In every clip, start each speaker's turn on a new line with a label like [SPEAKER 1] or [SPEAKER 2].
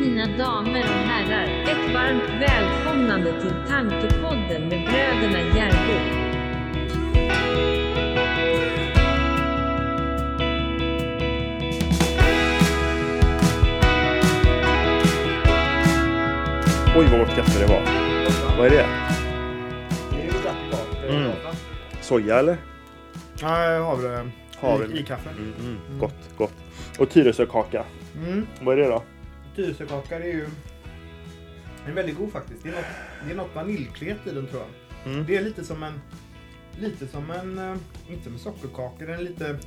[SPEAKER 1] mina damer och herrar, ett varmt välkomnande till Tankepodden med bröderna Järbo.
[SPEAKER 2] Oj vad gott kaffe det var. Vad är det?
[SPEAKER 3] Det är ju glatt idag.
[SPEAKER 2] Mm. Soja eller?
[SPEAKER 3] Nej, havre.
[SPEAKER 2] Havre.
[SPEAKER 3] I, i kaffe.
[SPEAKER 2] Mm, mm. Gott, gott. Och Tyresökaka.
[SPEAKER 3] Mm.
[SPEAKER 2] Vad är det då?
[SPEAKER 3] Tyresökaka är ju är väldigt god faktiskt. Det är något, det är något vaniljklet i den tror jag.
[SPEAKER 2] Mm.
[SPEAKER 3] Det är lite som en, lite som en, eh, inte som en sockerkaka, den är lite,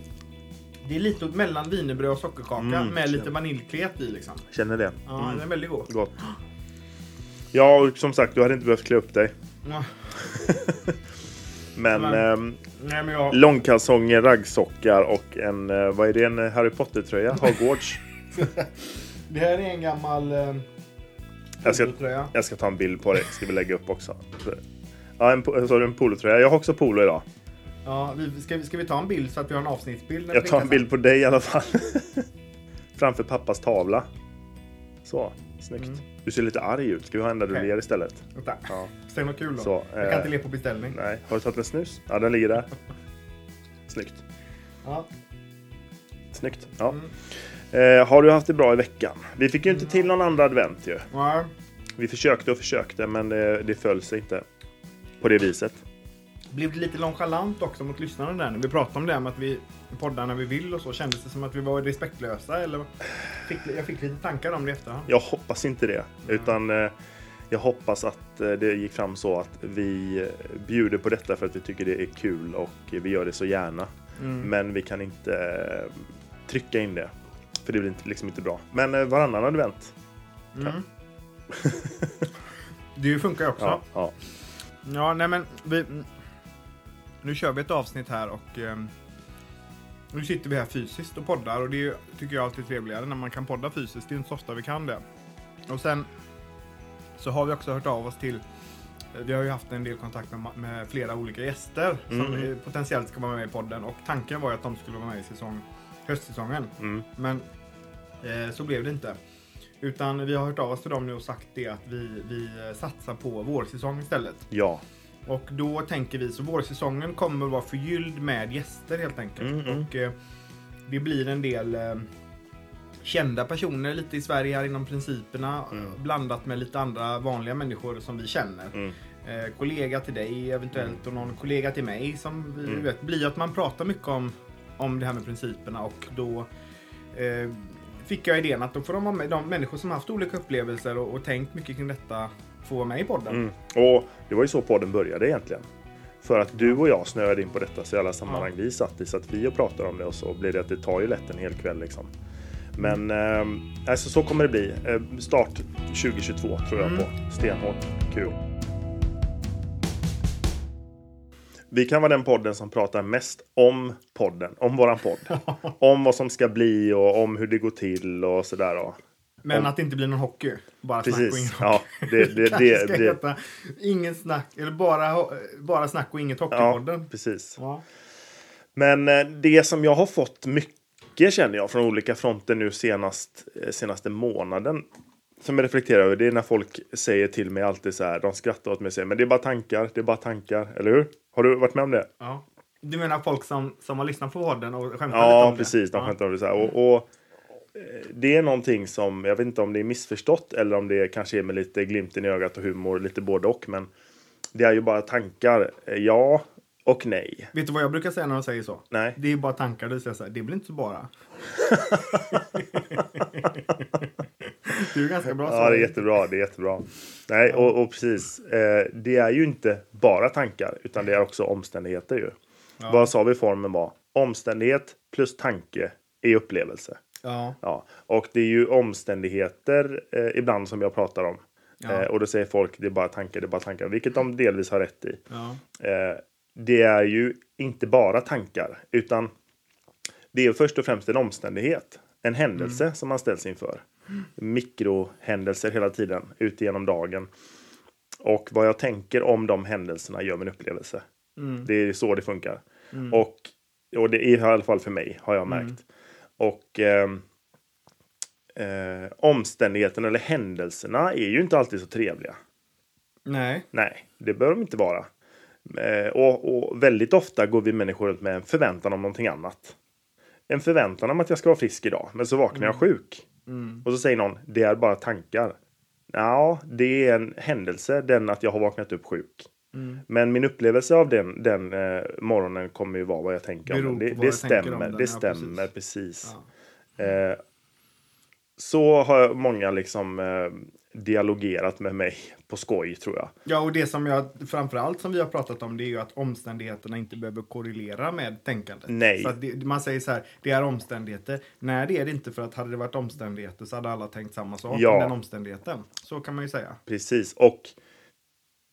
[SPEAKER 3] det är lite mellan wienerbröd och sockerkaka
[SPEAKER 2] Mm,
[SPEAKER 3] med lite vaniljklet i liksom.
[SPEAKER 2] Känner det.
[SPEAKER 3] Ja,
[SPEAKER 2] Mm.
[SPEAKER 3] den är väldigt god.
[SPEAKER 2] Gott. Ja, och som sagt, du hade inte behövt klä upp dig.
[SPEAKER 3] Ja.
[SPEAKER 2] Men
[SPEAKER 3] Men- Nej, men jag,
[SPEAKER 2] långkalsonger, raggsockar och en, eh, vad är det, en Harry Potter-tröja? Hogwarts.
[SPEAKER 3] det här är en gammal eh,
[SPEAKER 2] Jag ska-
[SPEAKER 3] polotröja.
[SPEAKER 2] Jag ska ta en bild på det, ska vi lägga upp också. Ja, en, po- så en polotröja. Jag har också polo idag.
[SPEAKER 3] Ja, vi, ska, ska vi ta en bild så att vi har en avsnittsbild?
[SPEAKER 2] Jag tar en bild på dig i alla fall. Framför pappas tavla. Så, snyggt.
[SPEAKER 3] Mm.
[SPEAKER 2] Du ser lite arg ut. Ska vi ha en där du ler istället?
[SPEAKER 3] Vänta,
[SPEAKER 2] Ja.
[SPEAKER 3] säg något kul då.
[SPEAKER 2] Så,
[SPEAKER 3] jag
[SPEAKER 2] eh,
[SPEAKER 3] kan inte le på beställning.
[SPEAKER 2] Nej, har du tagit en snus? Ja, den ligger där. Snyggt.
[SPEAKER 3] Ja.
[SPEAKER 2] Snyggt. Ja.
[SPEAKER 3] Mm.
[SPEAKER 2] Eh, har du haft det bra i veckan? Vi fick ju inte till någon andra advent ju.
[SPEAKER 3] Ja,
[SPEAKER 2] Vi försökte och försökte, men det, det föll sig inte på det viset.
[SPEAKER 3] blev det lite nonchalant också mot lyssnarna där när vi pratade om det med att vi poddar när vi vill och så. Kändes det som att vi var respektlösa eller? Fick, jag fick lite tankar om det efterhand.
[SPEAKER 2] Jag hoppas inte det, utan eh, jag hoppas att eh, det gick fram så att vi bjuder på detta för att vi tycker det är kul och vi gör det så gärna.
[SPEAKER 3] Mm.
[SPEAKER 2] Men vi kan inte eh, trycka in det, för det blir inte- liksom inte bra. Men eh, varannan advent.
[SPEAKER 3] Mm. det funkar ju också.
[SPEAKER 2] Ja, ja.
[SPEAKER 3] Ja, nej men vi, nu kör vi ett avsnitt här och ehm, nu sitter vi här fysiskt och poddar och det är, tycker jag alltid är trevligare när man kan podda fysiskt. Det är inte så ofta vi kan det. Och sen så har vi också hört av oss till vi har ju haft en del kontakt med, med flera olika gäster som
[SPEAKER 2] Mm.
[SPEAKER 3] eh, potentiellt ska vara med i podden och tanken var ju att de skulle vara med i säsong, höstsäsongen.
[SPEAKER 2] Mm.
[SPEAKER 3] Men eh, så blev det inte. Utan vi har hört av oss till dem nu och sagt det att vi, vi eh, satsar på vårsäsong istället.
[SPEAKER 2] ja.
[SPEAKER 3] Och då tänker vi, så vårsäsongen kommer vara förgylld med gäster helt enkelt.
[SPEAKER 2] Mm, mm.
[SPEAKER 3] Och eh, det blir en del eh, kända personer lite i Sverige här inom principerna.
[SPEAKER 2] Mm.
[SPEAKER 3] Blandat med lite andra vanliga människor som vi känner.
[SPEAKER 2] Mm.
[SPEAKER 3] Eh, kollega till dig eventuellt och någon kollega till mig. Som vi
[SPEAKER 2] Mm.
[SPEAKER 3] vet, blir att man pratar mycket om, om det här med principerna och då eh, fick jag idén att då får de, med, de människor som haft olika upplevelser och, och tänkt mycket kring detta få vara med i podden.
[SPEAKER 2] Mm. Och det var ju så podden började egentligen. För att du och jag snöade in på detta så i alla sammanhang vi satt i. Så att vi och pratade om det och så blir det att det tar ju lätt en hel kväll liksom. Men eh, alltså, så kommer det bli. Eh, start 2022 tror jag
[SPEAKER 3] Mm.
[SPEAKER 2] på. Stenhårt. Kul. Vi kan vara den podden som pratar mest om podden, om våran podd. om vad som ska bli och om hur det går till och sådär. då.
[SPEAKER 3] Men
[SPEAKER 2] Om-
[SPEAKER 3] att det inte blir någon hockey. Bara snack och ingen
[SPEAKER 2] Precis.
[SPEAKER 3] hockey.
[SPEAKER 2] Ja, det, det,
[SPEAKER 3] Kanske
[SPEAKER 2] det,
[SPEAKER 3] ska
[SPEAKER 2] det,
[SPEAKER 3] heta ingen snack, eller bara, bara snack och inget
[SPEAKER 2] ja,
[SPEAKER 3] hockeypodden.
[SPEAKER 2] precis.
[SPEAKER 3] Ja.
[SPEAKER 2] Men eh, det som jag har fått mycket känner jag från olika fronter nu senast, eh, senaste månaden. Som jag reflekterar över det är när folk säger till mig alltid så här. De skrattar åt mig och säger men det är bara tankar, det är bara tankar. Eller hur? Har du varit med om det?
[SPEAKER 3] Ja. Du menar folk som, som har lyssnat på podden och skämtar lite
[SPEAKER 2] Ja,
[SPEAKER 3] om
[SPEAKER 2] precis.
[SPEAKER 3] det?
[SPEAKER 2] De skämtar om det så här. Och, och eh, det är någonting som, jag vet inte om det är missförstått eller om det kanske är med lite glimten i ögat och humor, lite både och. Men det är ju bara tankar. Eh, Ja och nej.
[SPEAKER 3] Vet du vad jag brukar säga när de säger så?
[SPEAKER 2] Nej.
[SPEAKER 3] Det är bara tankar. Du säger så här, det blir inte så bara. det är ganska bra
[SPEAKER 2] Ja, det är jättebra. Det är jättebra. Nej, och, och precis. Eh, det är ju inte bara tankar, utan det är också omständigheter ju.
[SPEAKER 3] Ja.
[SPEAKER 2] Vad sa vi formen var? Omständighet plus tanke är upplevelse.
[SPEAKER 3] Ja.
[SPEAKER 2] Ja, och det är ju omständigheter eh, ibland som jag pratar om.
[SPEAKER 3] Ja.
[SPEAKER 2] Eh, och då säger folk det är bara tankar, det är bara tankar, vilket de delvis har rätt i.
[SPEAKER 3] ja.
[SPEAKER 2] Eh, det är ju inte bara tankar, utan det är först och främst en omständighet. En händelse som man ställs inför. Mikrohändelser hela tiden, ut genom dagen. Och vad jag tänker om de händelserna gör min upplevelse.
[SPEAKER 3] Mm.
[SPEAKER 2] Det är så det funkar. Och, och det är i alla fall för mig, har jag märkt. Och ehm, eh, omständigheterna eller händelserna är ju inte alltid så trevliga.
[SPEAKER 3] Nej.
[SPEAKER 2] Nej, det bör de inte vara. Eh, och, och väldigt ofta går vi människor runt med en förväntan om någonting annat. En förväntan om att jag ska vara frisk idag, men så vaknar jag sjuk. Och så säger någon, det är bara tankar. Ja, det är en händelse, den att jag har vaknat upp sjuk. Men min upplevelse av den, den eh, morgonen kommer ju vara vad jag tänker
[SPEAKER 3] Beror
[SPEAKER 2] om den. Det, det stämmer,
[SPEAKER 3] den,
[SPEAKER 2] det
[SPEAKER 3] ja,
[SPEAKER 2] stämmer
[SPEAKER 3] precis.
[SPEAKER 2] precis.
[SPEAKER 3] Ja.
[SPEAKER 2] Eh, så har många liksom eh, dialogerat med mig på skoj tror jag.
[SPEAKER 3] Ja, och det som jag framförallt som vi har pratat om det är ju att omständigheterna inte behöver korrelera med tänkandet.
[SPEAKER 2] Nej.
[SPEAKER 3] Så att det, man säger så här, det är omständigheter. Nej, det är det inte för att hade det varit omständigheter så hade alla tänkt samma sak
[SPEAKER 2] Ja.
[SPEAKER 3] om den omständigheten. Så kan man ju säga.
[SPEAKER 2] Precis. Och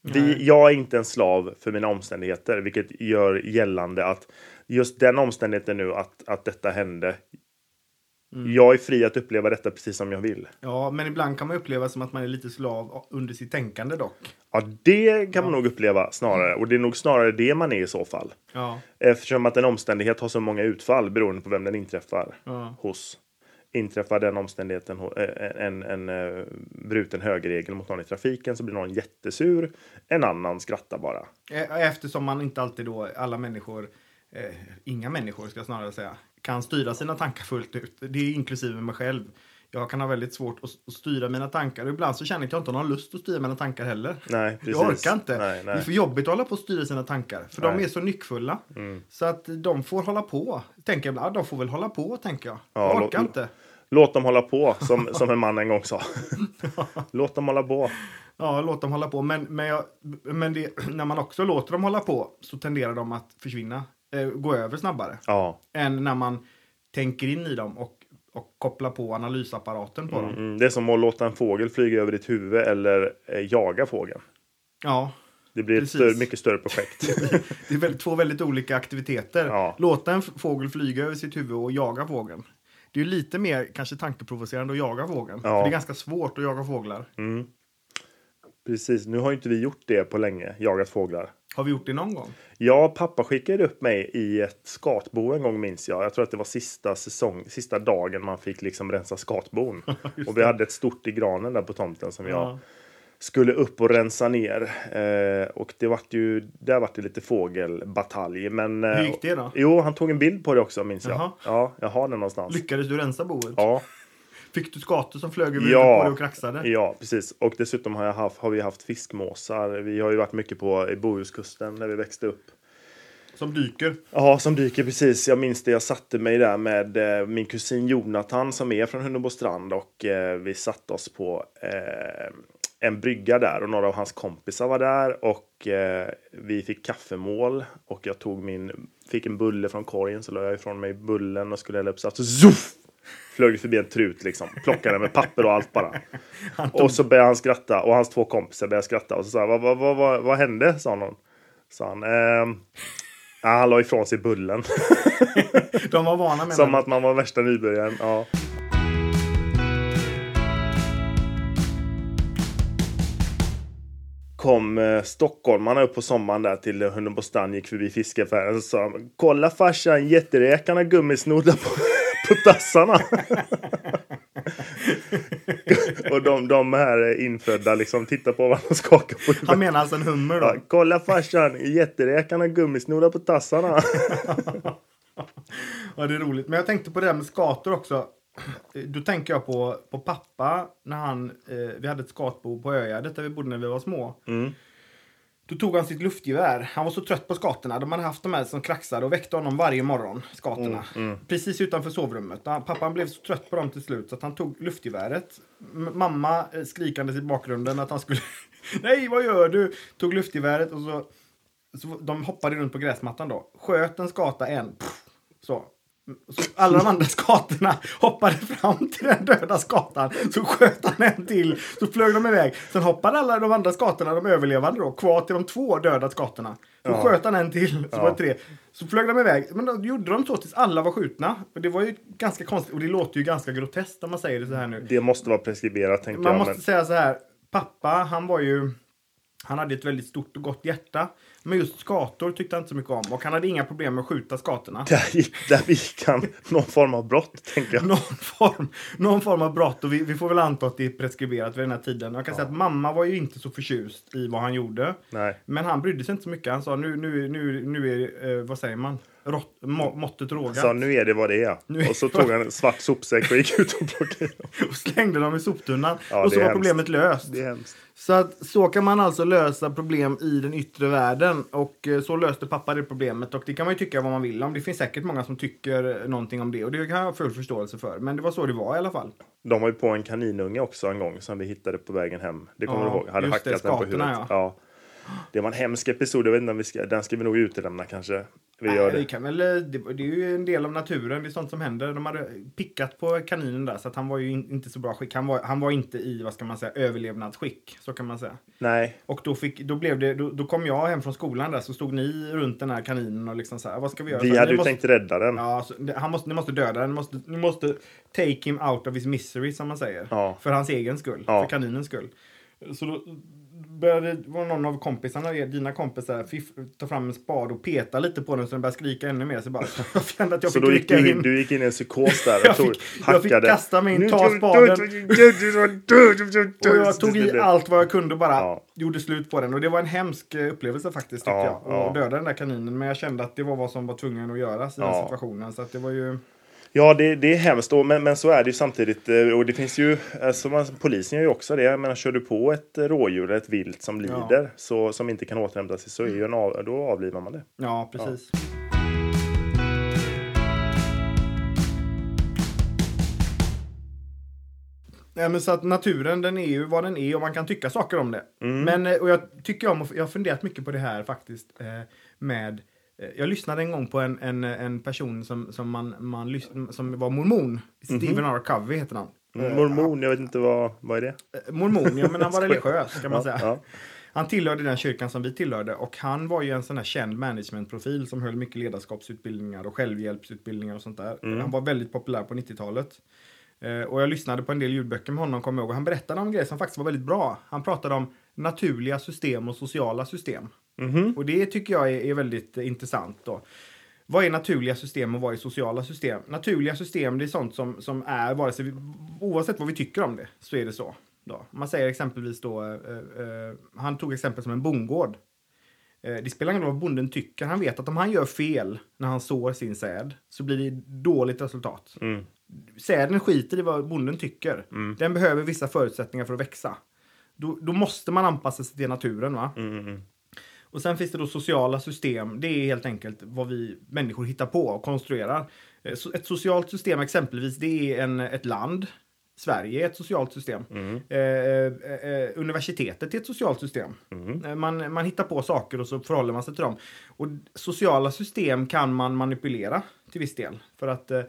[SPEAKER 2] vi, jag är inte en slav för mina omständigheter, vilket gör gällande att just den omständigheten nu att, att detta hände.
[SPEAKER 3] Mm.
[SPEAKER 2] Jag är fri att uppleva detta precis som jag vill.
[SPEAKER 3] Ja, men ibland kan man uppleva som att man är lite slav under sitt tänkande dock.
[SPEAKER 2] Ja, det kan man nog uppleva snarare. Och det är nog snarare det man är i så fall.
[SPEAKER 3] Ja,
[SPEAKER 2] Eftersom att en omständighet har så många utfall beroende på vem den inträffar
[SPEAKER 3] ja.
[SPEAKER 2] hos. Inträffar den omständigheten eh, en, en, en eh, bruten högerregel mot någon i trafiken så blir någon jättesur. En annan skrattar bara.
[SPEAKER 3] E- Eftersom man inte alltid då, alla människor, eh, inga människor ska jag snarare säga, kan styra sina tankar fullt ut. Det är inklusive mig själv. Jag kan ha väldigt svårt att, att styra mina tankar. Och ibland så känner jag att jag inte har någon lust att styra mina tankar heller.
[SPEAKER 2] Nej, precis.
[SPEAKER 3] Jag orkar inte.
[SPEAKER 2] Nej,
[SPEAKER 3] Det är
[SPEAKER 2] nej.
[SPEAKER 3] för jobbigt att hålla på och styra sina tankar. För de
[SPEAKER 2] Nej.
[SPEAKER 3] är så nyckfulla.
[SPEAKER 2] Mm.
[SPEAKER 3] Så att de får hålla på. Tänker jag ibland, de får väl hålla på, tänker jag.
[SPEAKER 2] Ja,
[SPEAKER 3] jag
[SPEAKER 2] låt-
[SPEAKER 3] orkar inte.
[SPEAKER 2] Låt dem hålla på, som, som en man en gång sa. Låt dem hålla på.
[SPEAKER 3] Ja, låt dem hålla på. Men, men, jag, men det, när man också låter dem hålla på så tenderar de att försvinna. Eh, gå över snabbare.
[SPEAKER 2] Ja,
[SPEAKER 3] än när man tänker in i dem och, och kopplar på analysapparaten på dem.
[SPEAKER 2] mm, det är som att låta en fågel flyga över ditt huvud eller eh, jaga fågeln.
[SPEAKER 3] Ja,
[SPEAKER 2] Det blir ett
[SPEAKER 3] Precis.
[SPEAKER 2] större, mycket större projekt.
[SPEAKER 3] det är väldigt, två väldigt olika aktiviteter.
[SPEAKER 2] Ja.
[SPEAKER 3] Låta en fågel flyga över sitt huvud och jaga fågeln. Det är lite mer kanske tankeprovocerande att jaga fågeln.
[SPEAKER 2] Ja.
[SPEAKER 3] För det är ganska svårt att jaga fåglar.
[SPEAKER 2] Mm. Precis, nu har ju inte vi gjort det på länge, jagat fåglar.
[SPEAKER 3] Har vi gjort det någon gång?
[SPEAKER 2] Ja, pappa skickade upp mig i ett skatbo en gång minns jag. Jag tror att det var sista säsong, sista dagen man fick liksom rensa skatbon. och vi hade ett stort i granen där på tomten som jag
[SPEAKER 3] Ja.
[SPEAKER 2] skulle upp och rensa ner. Eh, och det vart ju, där vart det lite fågelbatalj. Men, eh,
[SPEAKER 3] Hur gick det då?
[SPEAKER 2] Jo, han tog en bild på det också minns jag.
[SPEAKER 3] Jaha.
[SPEAKER 2] Ja, jag har den någonstans.
[SPEAKER 3] Lyckades du rensa boet?
[SPEAKER 2] Ja,
[SPEAKER 3] Fick du skator som flög över
[SPEAKER 2] Ja.
[SPEAKER 3] på dig och kraxade?
[SPEAKER 2] ja, precis. Och dessutom har, jag haft, har vi haft fiskmåsar. Vi har ju varit mycket på i Bohuskusten när vi växte upp.
[SPEAKER 3] Som dyker?
[SPEAKER 2] Ja, som dyker precis. Jag minns det. Jag satte mig där med eh, min kusin Jonathan som är från Hunnebostrand och eh, vi satte oss på eh, en brygga där och några av hans kompisar var där och eh, vi fick kaffemål och jag tog min, fick en bulle från korgen så la jag ifrån mig bullen och skulle hälla upp saft. Så zuff! Flög förbi en trut liksom. Plockade med papper och allt bara. Och så började han skratta och hans två kompisar började skratta och så sa jag, vad, vad, vad, vad, vad hände? Sa någon. Sa han. Ehm, ja, han la ifrån sig bullen.
[SPEAKER 3] De var vana med
[SPEAKER 2] Som att man var värsta nybörjaren. Ja. Kom eh, stockholmarna upp på sommaren där till Hunnebostrand, gick förbi fiskaffären och sa Kolla farsan, jätteräkarna gummisnoddar på, på tassarna. och de, de här infödda liksom tittar på varandra och skakar på huvudet.
[SPEAKER 3] Han menar alltså en hummer då?
[SPEAKER 2] Ja, kolla farsan, jätteräkarna gummisnoddar på tassarna.
[SPEAKER 3] Ja, det är roligt. Men jag tänkte på det här med skator också. Då tänker jag på, på pappa när han, eh, vi hade ett skatbo på Ögärdet där vi bodde när vi var små.
[SPEAKER 2] Mm.
[SPEAKER 3] Då tog han sitt luftgevär. Han var så trött på skatorna. De hade haft de här som kraxade och väckte honom varje morgon, skatorna.
[SPEAKER 2] Mm,
[SPEAKER 3] Precis utanför sovrummet. Pappan blev så trött på dem till slut så att han tog luftgeväret. Mamma eh, skrikandes i bakgrunden att han skulle... Nej, vad gör du? Tog luftgeväret och så... så de hoppade runt på gräsmattan då. Sköt en skata en. Pff, så. Så alla de andra skatorna hoppade fram till den döda skatan. Så sköt han en till. Så flög de iväg. Sen hoppade alla de andra skatorna, de överlevande då, kvar till de två döda skatorna. Så
[SPEAKER 2] Ja.
[SPEAKER 3] sköt han en till. Så
[SPEAKER 2] Ja.
[SPEAKER 3] var det tre. Så flög de iväg. Men då gjorde de så tills alla var skjutna. Och det var ju ganska konstigt. Och det låter ju ganska groteskt om man säger det så här nu.
[SPEAKER 2] Det måste vara preskriberat tänker
[SPEAKER 3] Man
[SPEAKER 2] jag.
[SPEAKER 3] måste
[SPEAKER 2] Men...
[SPEAKER 3] säga så här. Pappa, han var ju... Han hade ett väldigt stort och gott hjärta. Men just skator tyckte han inte så mycket om. Och han hade inga problem med att skjuta skatorna.
[SPEAKER 2] Där där gick han någon form av brott, tänker jag.
[SPEAKER 3] Någon form, någon form av brott. Och vi, vi får väl anta att det är preskriberat vid den här tiden. Jag kan säga att mamma var ju inte så förtjust i vad han gjorde.
[SPEAKER 2] Nej.
[SPEAKER 3] Men han brydde sig inte så mycket. Han sa nu, nu, nu, nu är, eh, vad säger man? Rott, må, måttet rågat.
[SPEAKER 2] Så nu är det vad det är.
[SPEAKER 3] Nu
[SPEAKER 2] Och så tog han en svart sopsäck och gick ut och plockade
[SPEAKER 3] och slängde dem i soptunnan.
[SPEAKER 2] Ja,
[SPEAKER 3] och så var
[SPEAKER 2] hemskt.
[SPEAKER 3] problemet löst.
[SPEAKER 2] Det är hemskt.
[SPEAKER 3] Så att så kan man alltså lösa problem i den yttre världen. Och eh, så löste pappa det problemet. Och det kan man ju tycka vad man vill om. Det finns säkert många som tycker någonting om det. Och det kan jag ha full förståelse för. Men det var så det var i alla fall.
[SPEAKER 2] De var ju på en kaninunge också en gång som vi hittade på vägen hem. Det kommer
[SPEAKER 3] Ja,
[SPEAKER 2] du ihåg? Hade
[SPEAKER 3] just det,
[SPEAKER 2] hackat den på huvudet.
[SPEAKER 3] ja.
[SPEAKER 2] Det var en hemsk episod. Jag vet inte om vi ska, den ska vi nog utelämna kanske. Vi gör
[SPEAKER 3] Nej,
[SPEAKER 2] det.
[SPEAKER 3] vi kan väl, det, det är ju en del av naturen. Det är sånt som händer. De hade pickat på kaninen där. Så att han var ju in, inte så bra skick. Han var, han var inte i, vad ska man säga, överlevnadsskick. Så kan man säga.
[SPEAKER 2] Nej,
[SPEAKER 3] Och då, fick, då, blev det, då, då kom jag hem från skolan där. Så stod ni runt den här kaninen och liksom så här. Vad ska vi göra?
[SPEAKER 2] vi
[SPEAKER 3] Så,
[SPEAKER 2] hade ju
[SPEAKER 3] måste,
[SPEAKER 2] tänkt rädda den.
[SPEAKER 3] Ja, så, det- han måste, ni måste döda den. Ni måste, ni måste take him out of his misery, som man säger.
[SPEAKER 2] Ja.
[SPEAKER 3] För hans egen skull.
[SPEAKER 2] Ja.
[SPEAKER 3] För kaninens skull. Så då började var någon av kompisarna, dina kompisar, fiff, ta fram en spad och peta lite på den så den började skrika ännu mer. Så bara, jag att jag
[SPEAKER 2] så
[SPEAKER 3] fick
[SPEAKER 2] gick du,
[SPEAKER 3] in.
[SPEAKER 2] du gick in i en psykos där?
[SPEAKER 3] jag,
[SPEAKER 2] tog,
[SPEAKER 3] fick, jag fick kasta mig in, ta spaden. och jag tog i allt vad jag kunde och bara
[SPEAKER 2] ja.
[SPEAKER 3] gjorde slut på den. Och det var en hemsk eh, upplevelse faktiskt, tyckte
[SPEAKER 2] ja,
[SPEAKER 3] jag.
[SPEAKER 2] Och
[SPEAKER 3] ja. döda den där kaninen. Men jag kände att det var vad som var tvungen att göras i
[SPEAKER 2] ja.
[SPEAKER 3] den situationen. Så att det var ju...
[SPEAKER 2] Ja, det, det är hemskt. då, Men, men så är det ju samtidigt. eh, Och det finns ju, alltså man, polisen gör ju också det. Menar, kör du på ett rådjur, eller ett vilt som lider, så, som inte kan återhämta sig, så är ju en av, då avlivar man det.
[SPEAKER 3] Ja, precis. Ja, men så att naturen den är ju vad den är och man kan tycka saker om det. Men, eh, och jag tycker om, jag har funderat mycket på det här faktiskt. Eh, med, jag lyssnade en gång på en, en, en person som, som, man, man, lys- som var mormon. Stephen R. Covey heter han. Eh,
[SPEAKER 2] Mormon, jag vet inte vad, vad är det?
[SPEAKER 3] Eh, Mormon, ja men han var religiös kan man säga.
[SPEAKER 2] ja.
[SPEAKER 3] Han tillhörde den kyrkan som vi tillhörde och han var ju en sån här känd managementprofil som höll mycket ledarskapsutbildningar och självhjälpsutbildningar och sånt där.
[SPEAKER 2] Mm.
[SPEAKER 3] Han var väldigt populär på 90-talet. Eh, och jag lyssnade på en del ljudböcker med honom, kommer jag ihåg. Han berättade om en grej som faktiskt var väldigt bra. Han pratade om naturliga system och sociala system.
[SPEAKER 2] Mhm.
[SPEAKER 3] Och det tycker jag är, är väldigt intressant. Då. Vad är naturliga system och vad är sociala system? Naturliga system det är sånt som, som är, vare sig vi, oavsett vad vi tycker om det, så är det så. Då. Man säger exempelvis då, eh, eh, han tog exempel som en bondgård. Eh, det spelar ingen roll vad bonden tycker, han vet att om han gör fel när han sår sin säd så blir det dåligt resultat.
[SPEAKER 2] Mm.
[SPEAKER 3] Säden skiter i vad bonden tycker. Den behöver vissa förutsättningar för att växa. Då, då måste man anpassa sig till naturen. va?
[SPEAKER 2] Mm, mm.
[SPEAKER 3] Och sen finns det då sociala system. Det är helt enkelt vad vi människor hittar på och konstruerar. Eh, Ett socialt system exempelvis, det är en, ett land. Sverige är ett socialt system. Eh, eh, eh, universitetet är ett socialt system. Eh, Man, man hittar på saker och så förhåller man sig till dem. Och sociala system kan man manipulera till viss del. För att eh,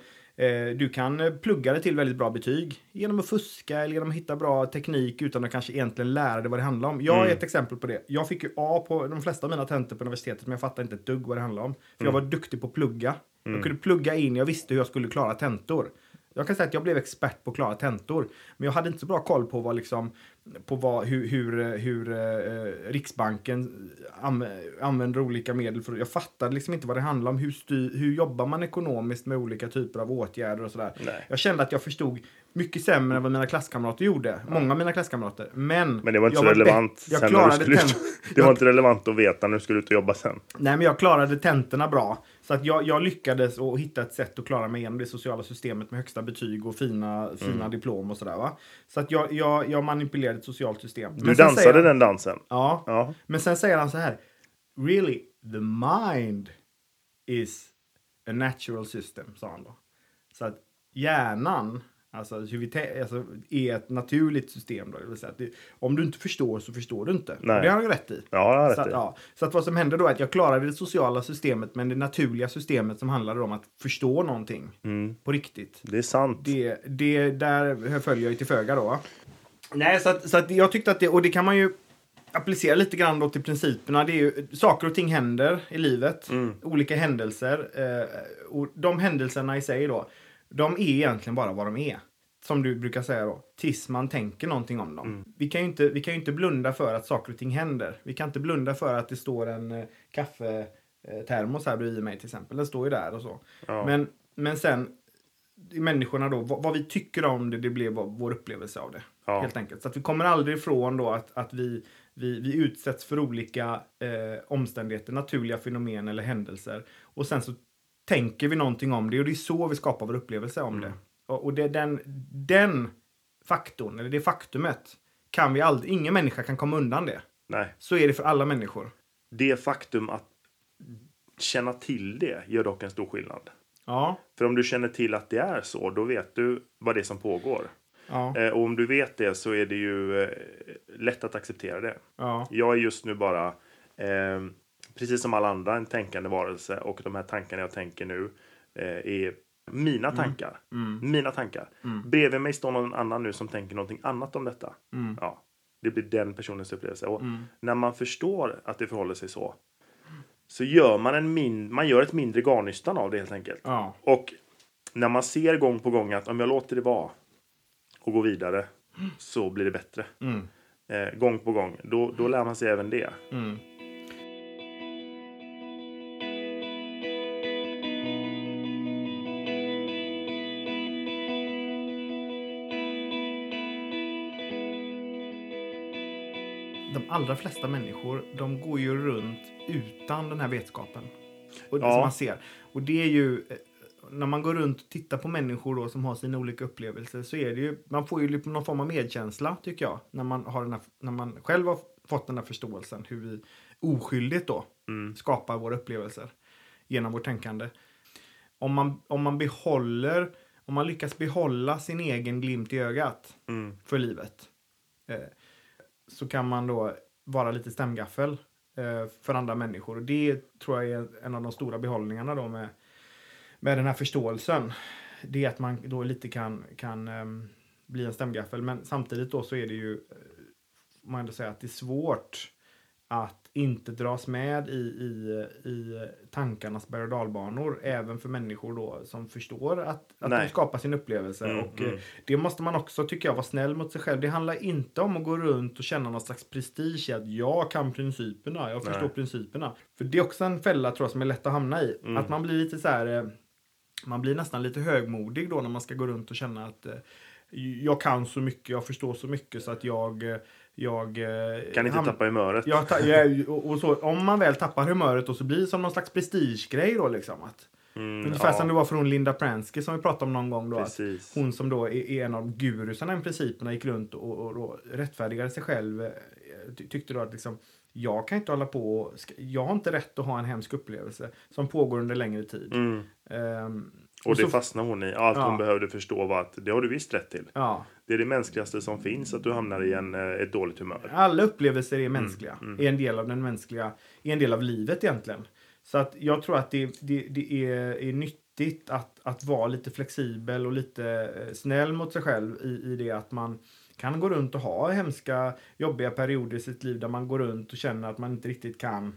[SPEAKER 3] du kan eh, plugga dig till väldigt bra betyg genom att fuska eller genom att hitta bra teknik utan att kanske egentligen lära dig vad det handlar om. Jag är ett exempel på det. Jag fick ju A på de flesta av mina tentor på universitetet men jag fattade inte ett dugg vad det handlade om. För jag var duktig på att plugga. Jag kunde plugga in, jag visste hur jag skulle klara tentor. Jag kan säga att jag blev expert på att klara tentor. Men jag hade inte så bra koll på vad liksom, på vad, hur, hur, hur eh, Riksbanken am, använder olika medel. För, jag fattade liksom inte vad det handlar om. Hur, styr, hur jobbar man ekonomiskt med olika typer av åtgärder och sådär.
[SPEAKER 2] Nej.
[SPEAKER 3] Jag kände att jag förstod mycket sämre än vad mina klasskamrater gjorde. Många av mina klasskamrater. Men,
[SPEAKER 2] Men det var inte så relevant
[SPEAKER 3] bäst- Jag klarade
[SPEAKER 2] skulle
[SPEAKER 3] tent-
[SPEAKER 2] Det var inte relevant att veta när du skulle ut och jobba sen.
[SPEAKER 3] Nej, men jag klarade tentorna bra. Så att jag, jag lyckades att hitta ett sätt att klara mig igenom det sociala systemet med högsta betyg och fina, fina
[SPEAKER 2] Mm.
[SPEAKER 3] diplom och sådär. Va? Så att jag, jag, jag manipulerade ett socialt system.
[SPEAKER 2] Du dansade
[SPEAKER 3] han-
[SPEAKER 2] den dansen.
[SPEAKER 3] Ja,
[SPEAKER 2] Ja.
[SPEAKER 3] men sen säger han så här. Really, the mind is a natural system, sa han då. Så att hjärnan alltså, hur vi tä- alltså, är ett naturligt system. Då, det vill säga att det, om du inte förstår så förstår du inte.
[SPEAKER 2] Nej.
[SPEAKER 3] Och det har han ju rätt i.
[SPEAKER 2] Ja, har
[SPEAKER 3] Så
[SPEAKER 2] rätt
[SPEAKER 3] att,
[SPEAKER 2] i.
[SPEAKER 3] ja, så att vad som hände då är att jag klarade det sociala systemet men det naturliga systemet som handlade om att förstå någonting
[SPEAKER 2] Mm.
[SPEAKER 3] på riktigt.
[SPEAKER 2] Det är sant.
[SPEAKER 3] Det, det, där följer jag ju till föga då. Nej, så att, så att jag tyckte att det, och det kan man ju applicera lite grann då till principerna. Det är ju, saker och ting händer i livet.
[SPEAKER 2] Mm.
[SPEAKER 3] Olika händelser. Eh, och de händelserna i sig då, de är egentligen bara vad de är. som du brukar säga då, tills man tänker någonting om dem.
[SPEAKER 2] Mm.
[SPEAKER 3] Vi, kan ju inte, vi kan ju inte blunda för att saker och ting händer. Vi kan inte blunda för att det står en eh, kaffetermos här bredvid mig till exempel. Den står ju där och så.
[SPEAKER 2] Ja.
[SPEAKER 3] Men, men sen, människorna då, vad, vad vi tycker om det, det blev vår vår upplevelse av det.
[SPEAKER 2] Ja.
[SPEAKER 3] Helt enkelt. Så att vi kommer aldrig ifrån då att, att vi, vi, vi utsätts för olika eh, omständigheter, naturliga fenomen eller händelser. Och sen så tänker vi någonting om det och det är så vi skapar vår upplevelse om det. Och, och det den, den faktorn, eller det faktumet, kan vi aldrig, ingen människa kan komma undan det.
[SPEAKER 2] Nej.
[SPEAKER 3] Så är det för alla människor.
[SPEAKER 2] Det faktum att känna till det gör dock en stor skillnad.
[SPEAKER 3] Ja,
[SPEAKER 2] För om du känner till att det är så, då vet du vad det är som pågår.
[SPEAKER 3] Ja,
[SPEAKER 2] Eh, och om du vet det så är det ju eh, lätt att acceptera det.
[SPEAKER 3] ja,
[SPEAKER 2] Jag är just nu bara, eh, precis som alla andra, en tänkande varelse. Och de här tankarna jag tänker nu eh, är mina tankar. Mina tankar. Bredvid mig står någon annan nu som tänker någonting annat om detta. Ja, det blir den personens upplevelse. Och när man förstår att det förhåller sig så, så gör man, en min, man gör ett mindre garnnystan av det helt enkelt.
[SPEAKER 3] ja,
[SPEAKER 2] Och när man ser gång på gång att om jag låter det vara och går vidare så blir det bättre.
[SPEAKER 3] mm,
[SPEAKER 2] Eh, gång på gång. Då, då lär man sig även det.
[SPEAKER 3] mm. De allra flesta människor, de går ju runt utan den här vetskapen. Och det
[SPEAKER 2] Ja.
[SPEAKER 3] som man ser. Och det är ju, eh, när man går runt och tittar på människor då som har sina olika upplevelser så är det ju, man får ju någon form av medkänsla tycker jag. När man, har den här, när man själv har fått den här förståelsen hur vi oskyldigt då skapar våra upplevelser genom vårt tänkande. Om man, om man behåller, om man lyckas behålla sin egen glimt i ögat
[SPEAKER 2] Mm.
[SPEAKER 3] för livet eh, så kan man då vara lite stämgaffel eh, för andra människor. Och det tror jag är en av de stora behållningarna då med, med den här förståelsen. Det är att man då lite kan, kan ehm, bli en stämgaffel. Men samtidigt då så är det ju, eh, man ändå säga att det är svårt att inte dras med i, i, i tankarnas berg och dalbanor. Även för människor då som förstår att, att de skapar sin upplevelse.
[SPEAKER 2] Mm,
[SPEAKER 3] och eh,
[SPEAKER 2] mm.
[SPEAKER 3] det måste man också, tycker jag, vara snäll mot sig själv. Det handlar inte om att gå runt och känna någon slags prestige i att jag kan principerna, jag förstår
[SPEAKER 2] Nej.
[SPEAKER 3] principerna. För det är också en fälla tror jag som är lätt att hamna i.
[SPEAKER 2] Mm.
[SPEAKER 3] Att man blir lite så här, eh, man blir nästan lite högmodig då när man ska gå runt och känna att eh, jag kan så mycket, jag förstår så mycket så att jag... eh, jag eh,
[SPEAKER 2] Kan inte tappa humöret.
[SPEAKER 3] jag jag, och, och så, om man väl tappar humöret då så blir det som någon slags prestigegrej då liksom. Att,
[SPEAKER 2] Mm,
[SPEAKER 3] ungefär
[SPEAKER 2] ja,
[SPEAKER 3] som det var för hon Linda Pransky som vi pratade om någon gång då. Att hon som då är, är en av gurusarna i principerna gick runt och, och, och rättfärdigade sig själv. Ty, tyckte då att liksom, jag kan inte hålla på och, jag har inte rätt att ha en hemsk upplevelse som pågår under längre tid.
[SPEAKER 2] Mm.
[SPEAKER 3] Ehm,
[SPEAKER 2] Och det
[SPEAKER 3] så-
[SPEAKER 2] fastnar hon i. Allt
[SPEAKER 3] Ja.
[SPEAKER 2] hon behövde förstå var att det har du visst rätt till.
[SPEAKER 3] ja,
[SPEAKER 2] Det är det mänskligaste som finns, att du hamnar i en, eh, ett dåligt humör.
[SPEAKER 3] alla upplevelser är mänskliga.
[SPEAKER 2] mm.
[SPEAKER 3] Är en del av den mänskliga, är en del av livet egentligen. Så att jag tror att det, det, det är, är nyttigt att, att vara lite flexibel och lite eh, snäll mot sig själv i, i det att man kan gå runt och ha hemska, jobbiga perioder i sitt liv där man går runt och känner att man inte riktigt kan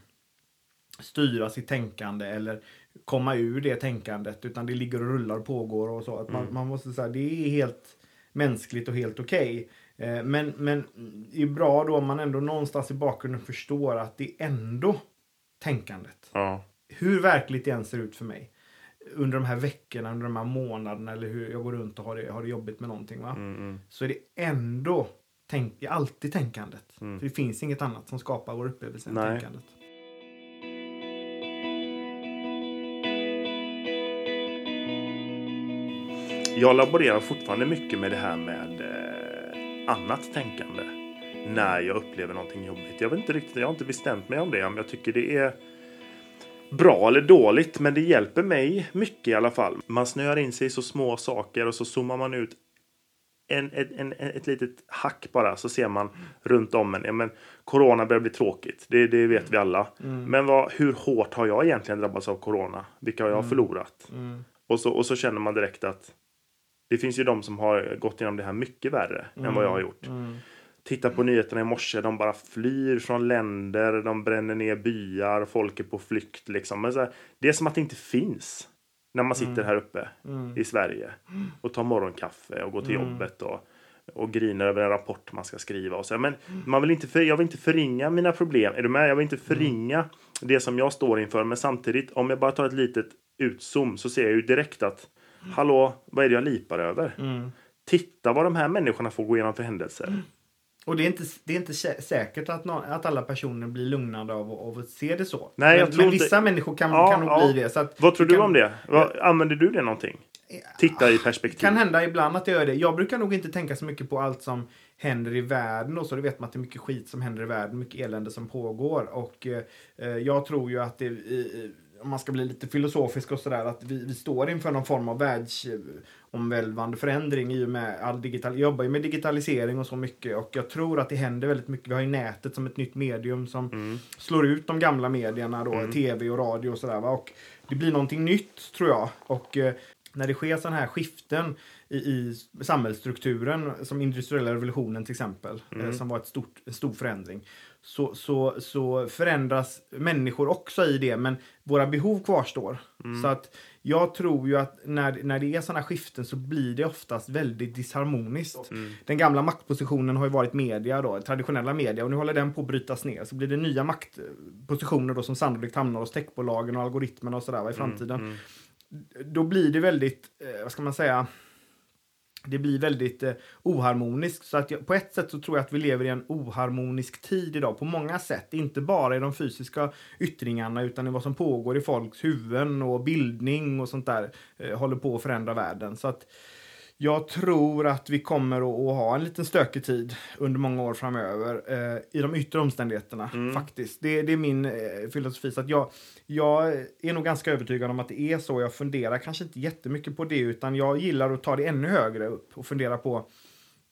[SPEAKER 3] styra sitt tänkande eller komma ur det tänkandet utan det ligger och rullar och pågår och så. Att man, man måste säga det är helt mänskligt och helt okej. Eh, Men, men det är bra då om man ändå någonstans i bakgrunden förstår att det är ändå tänkandet.
[SPEAKER 2] Ja.
[SPEAKER 3] Hur verkligt det än ser ut för mig. Under de här veckorna, under de här månaderna eller hur jag går runt och har det, har det jobbigt med någonting. Va?
[SPEAKER 2] Mm, mm.
[SPEAKER 3] Så är det ändå tänk, alltid tänkandet. För det finns inget annat som skapar vår upplevelse än
[SPEAKER 2] Nej.
[SPEAKER 3] tänkandet.
[SPEAKER 2] Jag laborerar fortfarande mycket med det här med eh, annat tänkande. När jag upplever någonting jobbigt. Jag vet inte riktigt, jag har inte bestämt mig om det. Om jag tycker det är bra eller dåligt. Men det hjälper mig mycket i alla fall. Man snöar in sig i så små saker och så zoomar man ut en, en, en, ett litet hack bara så ser man runt om en. Ja, men, corona börjar bli tråkigt, det, det vet vi alla. Men vad, hur hårt har jag egentligen drabbats av corona? Vilka har jag förlorat?
[SPEAKER 3] Mm.
[SPEAKER 2] Och, så, och så känner man direkt att det finns ju de som har gått igenom det här mycket värre än vad jag har gjort.
[SPEAKER 3] Mm.
[SPEAKER 2] Titta på nyheterna i morse, de bara flyr från länder, de bränner ner byar, folk är på flykt liksom. Men så här, det är som att det inte finns. När man sitter
[SPEAKER 3] Mm.
[SPEAKER 2] här uppe i Sverige och tar morgonkaffe och går till
[SPEAKER 3] Mm.
[SPEAKER 2] jobbet och, och grinar över en rapport man ska skriva. Och så. Men
[SPEAKER 3] Mm.
[SPEAKER 2] man vill inte för, jag vill inte förringa mina problem. Är du med? Jag vill inte förringa det som jag står inför. Men samtidigt, om jag bara tar ett litet utzoom så ser jag ju direkt att hallå, vad är det jag lipar över?
[SPEAKER 3] Mm.
[SPEAKER 2] Titta vad de här människorna får gå igenom för händelser.
[SPEAKER 3] Och det är inte, det är inte sä- säkert att, nå- att alla personer blir lugnade av, av att se det så.
[SPEAKER 2] Nej, jag
[SPEAKER 3] men,
[SPEAKER 2] tror
[SPEAKER 3] men
[SPEAKER 2] inte-
[SPEAKER 3] vissa människor kan,
[SPEAKER 2] Ja,
[SPEAKER 3] kan nog
[SPEAKER 2] ja.
[SPEAKER 3] bli det. Så att
[SPEAKER 2] Vad tror du
[SPEAKER 3] kan,
[SPEAKER 2] om det? Vad, använder du det någonting? Titta i perspektiv.
[SPEAKER 3] kan hända ibland att jag gör det. Jag brukar nog inte tänka så mycket på allt som händer i världen. Och så. Det vet man att det är mycket skit som händer i världen, mycket elände som pågår. Och eh, jag tror ju att det, eh, om man ska bli lite filosofisk och sådär, att vi, vi står inför någon form av världsomvälvande förändring i och med all digital... Jag jobbar ju med digitalisering och så mycket och jag tror att det händer väldigt mycket. Vi har ju nätet som ett nytt medium som
[SPEAKER 2] Mm.
[SPEAKER 3] slår ut de gamla medierna då, tv och radio och sådär. va. Och det blir någonting nytt tror jag. Och eh, när det sker sådana här skiften i, i samhällsstrukturen, som industriella revolutionen till exempel, eh, som var ett stort, en stor förändring, så, så, så förändras människor också i det, men våra behov kvarstår. Så att jag tror ju att när, när det är sådana skiften så blir det oftast väldigt disharmoniskt. Den gamla maktpositionen har ju varit media då, traditionella media, och nu håller den på att brytas ner. Så blir det nya maktpositioner då som sannolikt hamnar hos techbolagen och algoritmerna och sådär i framtiden. Då blir det väldigt, eh, vad ska man säga, det blir väldigt eh, oharmoniskt. Så att jag, på ett sätt så tror jag att vi lever i en oharmonisk tid idag på många sätt. Inte bara i de fysiska yttringarna utan i vad som pågår i folks huvuden och bildning och sånt där eh, håller på att förändra världen. Så att jag tror att vi kommer att, ha en liten stökig tid under många år framöver eh, i de yttre omständigheterna. faktiskt. Det, det är min eh, filosofi. Så att jag, jag är nog ganska övertygad om att det är så. Jag funderar kanske inte jättemycket på det utan jag gillar att ta det ännu högre upp och fundera på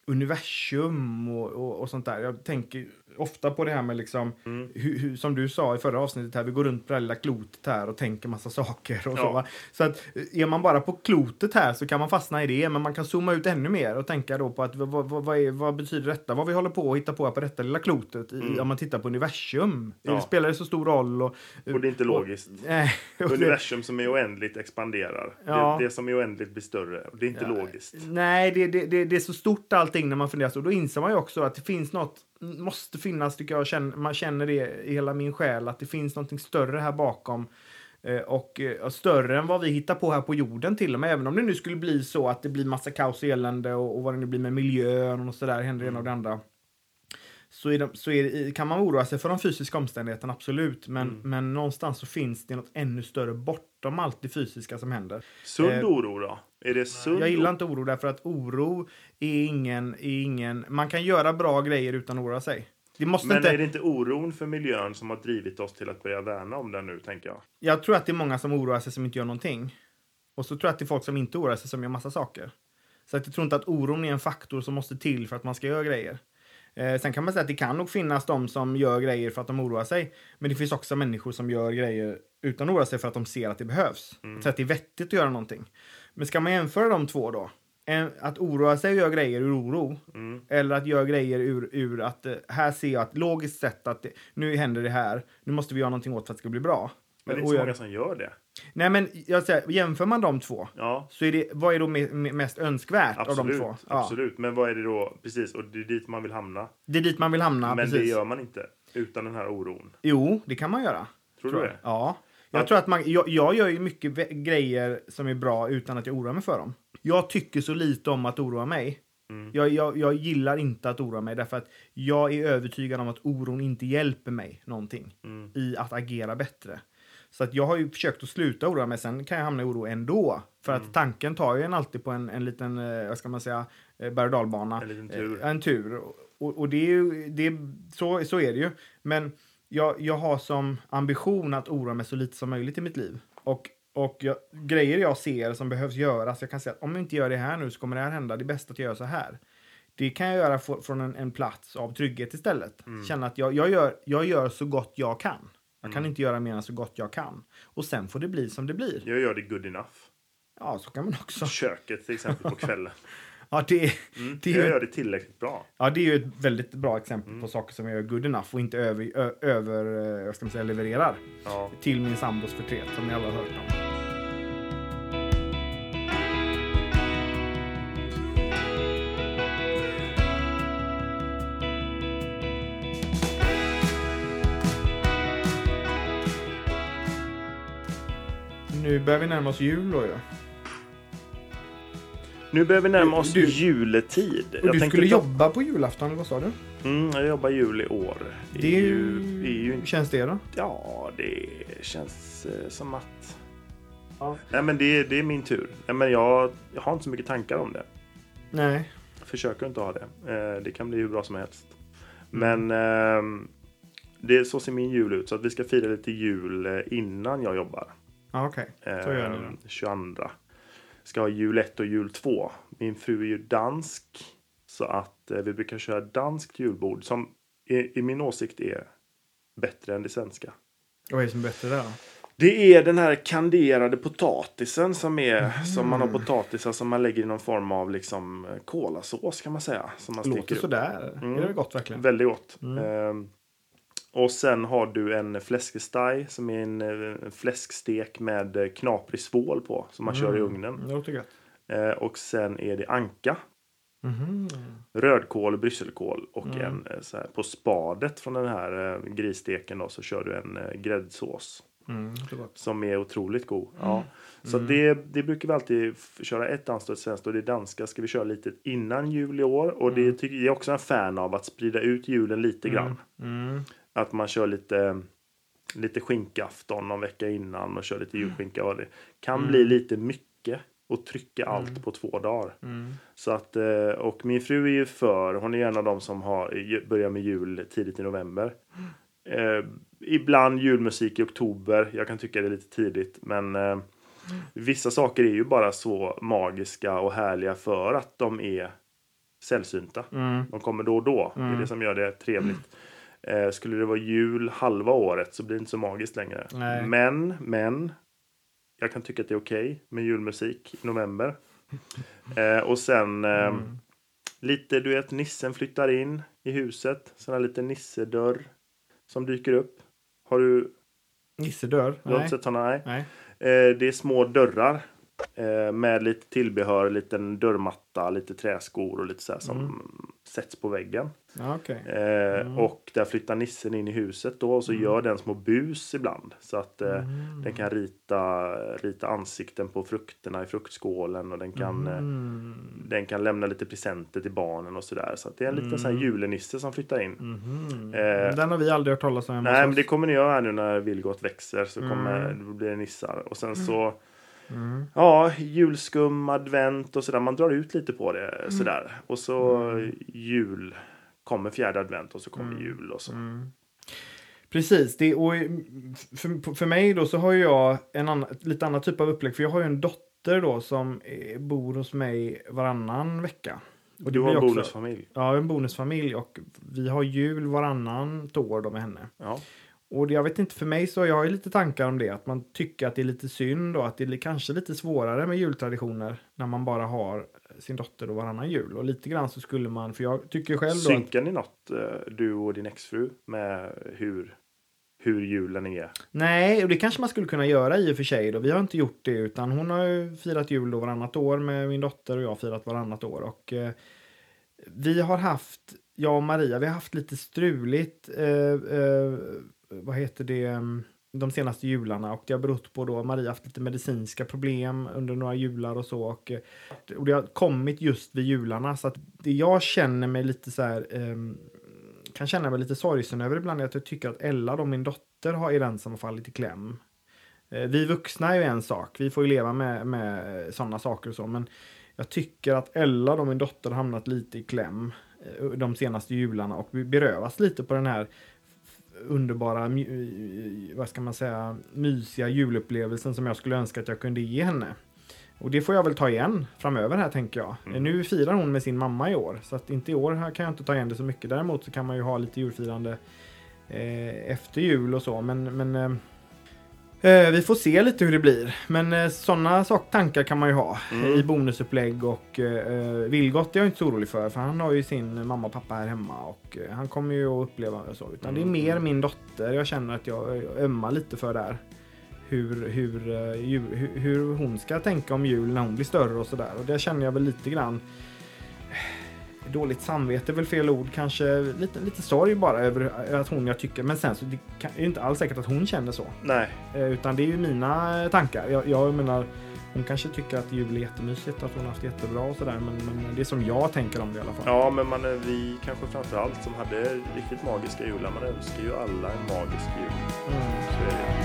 [SPEAKER 3] universum och, och, och sånt där. Jag tänker ofta på det här med liksom, hur, hur, som du sa i förra avsnittet här, vi går runt på det här lilla klotet här och tänker massa saker och så.
[SPEAKER 2] Ja.
[SPEAKER 3] Va? Så att eh, är man bara på klotet här så kan man fastna i det, men man kan zooma ut ännu mer och tänka då på att vad, vad, vad, är, vad betyder detta? Vad vi håller på att hitta på här på detta lilla klotet i, om man tittar på universum.
[SPEAKER 2] Ja.
[SPEAKER 3] Det spelar det så stor roll? Och,
[SPEAKER 2] Och det är inte logiskt.
[SPEAKER 3] Och det-
[SPEAKER 2] Universum som är oändligt expanderar.
[SPEAKER 3] Ja.
[SPEAKER 2] Det, det som är oändligt blir större. Och det är inte logiskt.
[SPEAKER 3] Nej, det, det, det, det är så stort allting när man funderar så. Då inser man ju också att det finns något, måste finnas, tycker jag, känner, man känner det i hela min själ, att det finns någonting större här bakom. Eh, och, och större än vad vi hittar på här på jorden till och med. Även om det nu skulle bli så att det blir massa kaos och elände och, och vad det nu blir med miljön och sådär, händer det ena och det andra. Så, de, så det, kan man oroa sig för de fysiska omständigheterna, absolut. Men, men någonstans så finns det något ännu större bortom allt det fysiska som händer.
[SPEAKER 2] Sund
[SPEAKER 3] Eh,
[SPEAKER 2] oro då? Är det sund
[SPEAKER 3] Jag gillar inte oro därför att oro är ingen, är ingen... Man kan göra bra grejer utan att oroa sig. Det måste
[SPEAKER 2] Men
[SPEAKER 3] inte...
[SPEAKER 2] är det inte oron för miljön som har drivit oss till att börja värna om den nu, tänker jag?
[SPEAKER 3] Jag tror att det är många som oroar sig som inte gör någonting. Och så tror jag att det är folk som inte oroar sig som gör massa saker. Så att jag tror inte att oron är en faktor som måste till för att man ska göra grejer. Eh, sen kan man säga att det kan nog finnas de som gör grejer för att de oroar sig. Men det finns också människor som gör grejer utan att oroa sig för att de ser att det behövs. Så att det är vettigt att göra någonting. Men ska man jämföra de två då? Att oroa sig och göra grejer ur oro. Eller att göra grejer ur, ur att eh, här ser jag att logiskt sett att det, nu händer det här. Nu måste vi göra någonting åt för att det ska bli bra.
[SPEAKER 2] Men det är inte så många som gör det.
[SPEAKER 3] Nej men jag säger, jämför man de två
[SPEAKER 2] Ja,
[SPEAKER 3] så är det, vad är då me, me, mest önskvärt av de
[SPEAKER 2] absolut.
[SPEAKER 3] två? Ja,
[SPEAKER 2] absolut. Men vad är det då? Precis, och det är dit man vill hamna.
[SPEAKER 3] det är dit man vill hamna.
[SPEAKER 2] Men
[SPEAKER 3] precis.
[SPEAKER 2] det gör man inte utan den här oron.
[SPEAKER 3] Jo, det kan man göra.
[SPEAKER 2] Tror
[SPEAKER 3] jag.
[SPEAKER 2] du det?
[SPEAKER 3] Ja. Jag
[SPEAKER 2] Ja.
[SPEAKER 3] tror att man, jag, jag gör ju mycket grejer som är bra utan att jag oroar mig för dem. Jag tycker så lite om att oroa mig.
[SPEAKER 2] Mm.
[SPEAKER 3] Jag, jag, jag gillar inte att oroa mig därför att jag är övertygad om att oron inte hjälper mig någonting
[SPEAKER 2] Mm.
[SPEAKER 3] i att agera bättre. Så att jag har ju försökt att sluta oroa mig, sen kan jag hamna i oro ändå. För
[SPEAKER 2] Mm.
[SPEAKER 3] att tanken tar ju en alltid på en, en liten, eh, vad ska man säga, eh, berg och dalbana.
[SPEAKER 2] En liten tur.
[SPEAKER 3] Eh, En tur. Och, och det är ju, det är, så, så är det ju. Men jag, jag har som ambition att oroa mig så lite som möjligt i mitt liv. Och, och jag, grejer jag ser som behövs göras, jag kan säga att om jag inte gör det här nu så kommer det här hända. Det är bäst att jag gör så här. Det kan jag göra få- från en, en plats av trygghet istället.
[SPEAKER 2] Mm.
[SPEAKER 3] Känna att jag, jag, gör, jag gör så gott jag kan. Jag
[SPEAKER 2] Mm.
[SPEAKER 3] kan inte göra mer än så gott jag kan. Och sen får det bli som det blir.
[SPEAKER 2] Jag gör det good enough.
[SPEAKER 3] Ja, så kan man också.
[SPEAKER 2] Köket till exempel på kvällen.
[SPEAKER 3] Ja, det,
[SPEAKER 2] Mm.
[SPEAKER 3] det
[SPEAKER 2] Jag gör det tillräckligt bra.
[SPEAKER 3] Ja, det är ju ett väldigt bra exempel
[SPEAKER 2] Mm.
[SPEAKER 3] på saker som jag gör good enough och inte över, ö, över eh, vad ska säga, levererar
[SPEAKER 2] Ja.
[SPEAKER 3] till min sambos förtret som ni alla har hört om. Nu börjar vi närma oss jul då ju.
[SPEAKER 2] Nu börjar vi närma oss
[SPEAKER 3] Du-
[SPEAKER 2] juletid.
[SPEAKER 3] Och du
[SPEAKER 2] tänkte
[SPEAKER 3] skulle
[SPEAKER 2] ta-
[SPEAKER 3] jobba på julafton, eller vad sa du?
[SPEAKER 2] Mm, jag jobbar jul i år.
[SPEAKER 3] Det är ju...
[SPEAKER 2] det är ju
[SPEAKER 3] känns det då?
[SPEAKER 2] Ja, det känns eh, som att...
[SPEAKER 3] Ja.
[SPEAKER 2] Nej, men det, det är min tur. Nej, men jag, jag har inte så mycket tankar om det.
[SPEAKER 3] Nej.
[SPEAKER 2] Jag försöker inte ha det. Eh, det kan bli hur bra som helst.
[SPEAKER 3] Mm.
[SPEAKER 2] Men ehm, det är så ser min jul ut. Så att vi ska fira lite jul eh, innan jag jobbar.
[SPEAKER 3] Ja, okej. Så gör ni då.
[SPEAKER 2] 22. Ska ha jul 1 och jul 2. Min fru är ju dansk. Så att eh, vi brukar köra danskt julbord. Som i, i min åsikt är bättre än det svenska.
[SPEAKER 3] Vad är det som är bättre där?
[SPEAKER 2] Det är den här kanderade potatisen som är som man har potatisar som man lägger i någon form av liksom eh, kolasås kan man säga. Som man
[SPEAKER 3] Låter sådär.
[SPEAKER 2] Mm.
[SPEAKER 3] Är det gott verkligen?
[SPEAKER 2] Väldigt gott.
[SPEAKER 3] Mm.
[SPEAKER 2] Ehm, och sen har du en fläskesteg som är en, eh, en fläskstek med eh, knaprig svål på som man kör i ugnen.
[SPEAKER 3] Det låter gött.
[SPEAKER 2] Eh, och sen är det anka,
[SPEAKER 3] Mhm.
[SPEAKER 2] rödkål, brysselkål och
[SPEAKER 3] Mm.
[SPEAKER 2] en så här, på spadet från den här eh, grissteken då så kör du en eh, gräddsås
[SPEAKER 3] Mm, gott.
[SPEAKER 2] som är otroligt god. Ja. Så det, det brukar vi alltid köra ett danskt och ett svenskt och det danska ska vi köra lite innan jul i år och det tycker jag är också en fan av att sprida ut julen lite grann.
[SPEAKER 3] Mm.
[SPEAKER 2] Att man kör lite, lite skinkafton någon vecka innan och kör lite julskinka. Och det kan bli lite mycket och trycka allt på två dagar.
[SPEAKER 3] Mm.
[SPEAKER 2] Så att, eh, och min fru är ju för, hon är en av dem som har, börjar med jul tidigt i november. Eh, ibland julmusik i oktober, jag kan tycka det är lite tidigt. Men eh, vissa saker är ju bara så magiska och härliga för att de är sällsynta.
[SPEAKER 3] Mm.
[SPEAKER 2] De kommer då och då. Det är det som gör det trevligt. Eh, skulle det vara jul halva året så blir det inte så magiskt längre.
[SPEAKER 3] Nej.
[SPEAKER 2] Men, men. Jag kan tycka att det är okej med julmusik i november. Eh, och sen eh,
[SPEAKER 3] Mm.
[SPEAKER 2] lite, du vet, nissen flyttar in i huset. Sån här liten nissedörr som dyker upp. Har du,
[SPEAKER 3] Nisse dör?
[SPEAKER 2] du har
[SPEAKER 3] Nej.
[SPEAKER 2] inte sett såna? Nej.
[SPEAKER 3] Nej.
[SPEAKER 2] Eh, det är små dörrar eh, med lite tillbehör, liten dörrmatta, lite träskor och lite så här som
[SPEAKER 3] Mm.
[SPEAKER 2] Sätts på väggen.
[SPEAKER 3] Ja, okej.
[SPEAKER 2] Eh,
[SPEAKER 3] Mm.
[SPEAKER 2] Och där flyttar nissen in i huset då och så gör den små bus ibland. Så att eh,
[SPEAKER 3] Mm.
[SPEAKER 2] den kan rita, rita ansikten på frukterna i fruktskålen och den kan, eh,
[SPEAKER 3] Mm.
[SPEAKER 2] den kan lämna lite presenter till barnen och sådär. Så att det är en liten sån här julenisse som flyttar in.
[SPEAKER 3] Mhm.
[SPEAKER 2] Eh,
[SPEAKER 3] Den har vi aldrig hört talas om
[SPEAKER 2] Nej, men det kommer ni göra här nu när Vilgot växer. Så kommer
[SPEAKER 3] Mm.
[SPEAKER 2] blir det nissar. Och sen så,
[SPEAKER 3] Mm.
[SPEAKER 2] ja, julskum, advent och sådär. Man drar ut lite på det
[SPEAKER 3] Mm.
[SPEAKER 2] sådär. Och så jul. Kommer fjärde advent och så kommer
[SPEAKER 3] Mm.
[SPEAKER 2] jul och så.
[SPEAKER 3] Mm. Precis, det, och för, för mig då så har jag en annan, lite annan typ av upplägg. För jag har ju en dotter då som eh, bor hos mig varannan vecka. Och
[SPEAKER 2] Du har en
[SPEAKER 3] också-
[SPEAKER 2] bonusfamilj.
[SPEAKER 3] Ja, en bonusfamilj och vi har jul varannan år då med henne.
[SPEAKER 2] Ja.
[SPEAKER 3] Och jag vet inte, för mig så jag har ju lite tankar om det. Att man tycker att det är lite synd och att det är kanske lite svårare med jultraditioner när man bara har sin dotter då varannan jul. Och lite grann så skulle man, för jag tycker själv då att,
[SPEAKER 2] Synkar ni något, eh, du och din exfru, med hur, hur julen är?
[SPEAKER 3] Nej, och det kanske man skulle kunna göra i och för sig. Då. Vi har inte gjort det utan hon har ju firat jul då varannat år med min dotter och jag har firat varannat år. Och eh, vi har haft, jag och Maria, vi har haft lite struligt, eh, eh, vad heter det, mm, de senaste jularna. Och det har berott på då Maria har haft lite medicinska problem under några jular och så. Och, eh, och det har kommit just vid jularna. Så att det jag känner mig lite så här um, kan känna mig lite sorgsen över ibland är att jag tycker att Ella, då min dotter, har, i den som har fallit i kläm. Eh, vi vuxna är ju en sak, vi får ju leva med, med sådana saker och så, men jag tycker att Ella, då min dotter, har hamnat lite i kläm eh, de senaste jularna. Och berövas lite på den här underbara, eh, vad ska man säga, mysiga julupplevelsen som jag skulle önska att jag kunde ge henne. Och det får jag väl ta igen framöver här tänker jag.
[SPEAKER 2] Mm.
[SPEAKER 3] Nu firar hon med sin mamma i år. Så att inte i år här kan jag inte ta igen det så mycket. Däremot så kan man ju ha lite julfirande eh, efter jul och så. Men, men eh, vi får se lite hur det blir. Men eh, sådana tankar kan man ju ha
[SPEAKER 2] Mm.
[SPEAKER 3] i bonusupplägg. Och eh, Vilgot är jag inte så orolig för. För han har ju sin mamma och pappa här hemma. Och eh, han kommer ju att uppleva så. Utan det är
[SPEAKER 2] Mm.
[SPEAKER 3] mer min dotter jag känner att jag jag ömmar lite för där hur, hur, eh, hur, hur hon ska tänka om jul när hon blir större och sådär. Och det känner jag väl lite grann. Dåligt samvete är väl fel ord, kanske lite, lite sorg bara över att hon jag tycker, men sen så det är ju inte alls säkert att hon känner så.
[SPEAKER 2] Nej,
[SPEAKER 3] Eh, Utan det är ju mina tankar. Jag, jag menar, hon kanske tycker att jul är jättemysigt, att hon har haft jättebra och sådär, men, men det är som jag tänker om det i alla fall.
[SPEAKER 2] ja men man, vi kanske framför allt som hade riktigt magiska jular, man önskar ju alla en magisk jul.
[SPEAKER 3] Mm.
[SPEAKER 2] Så är det.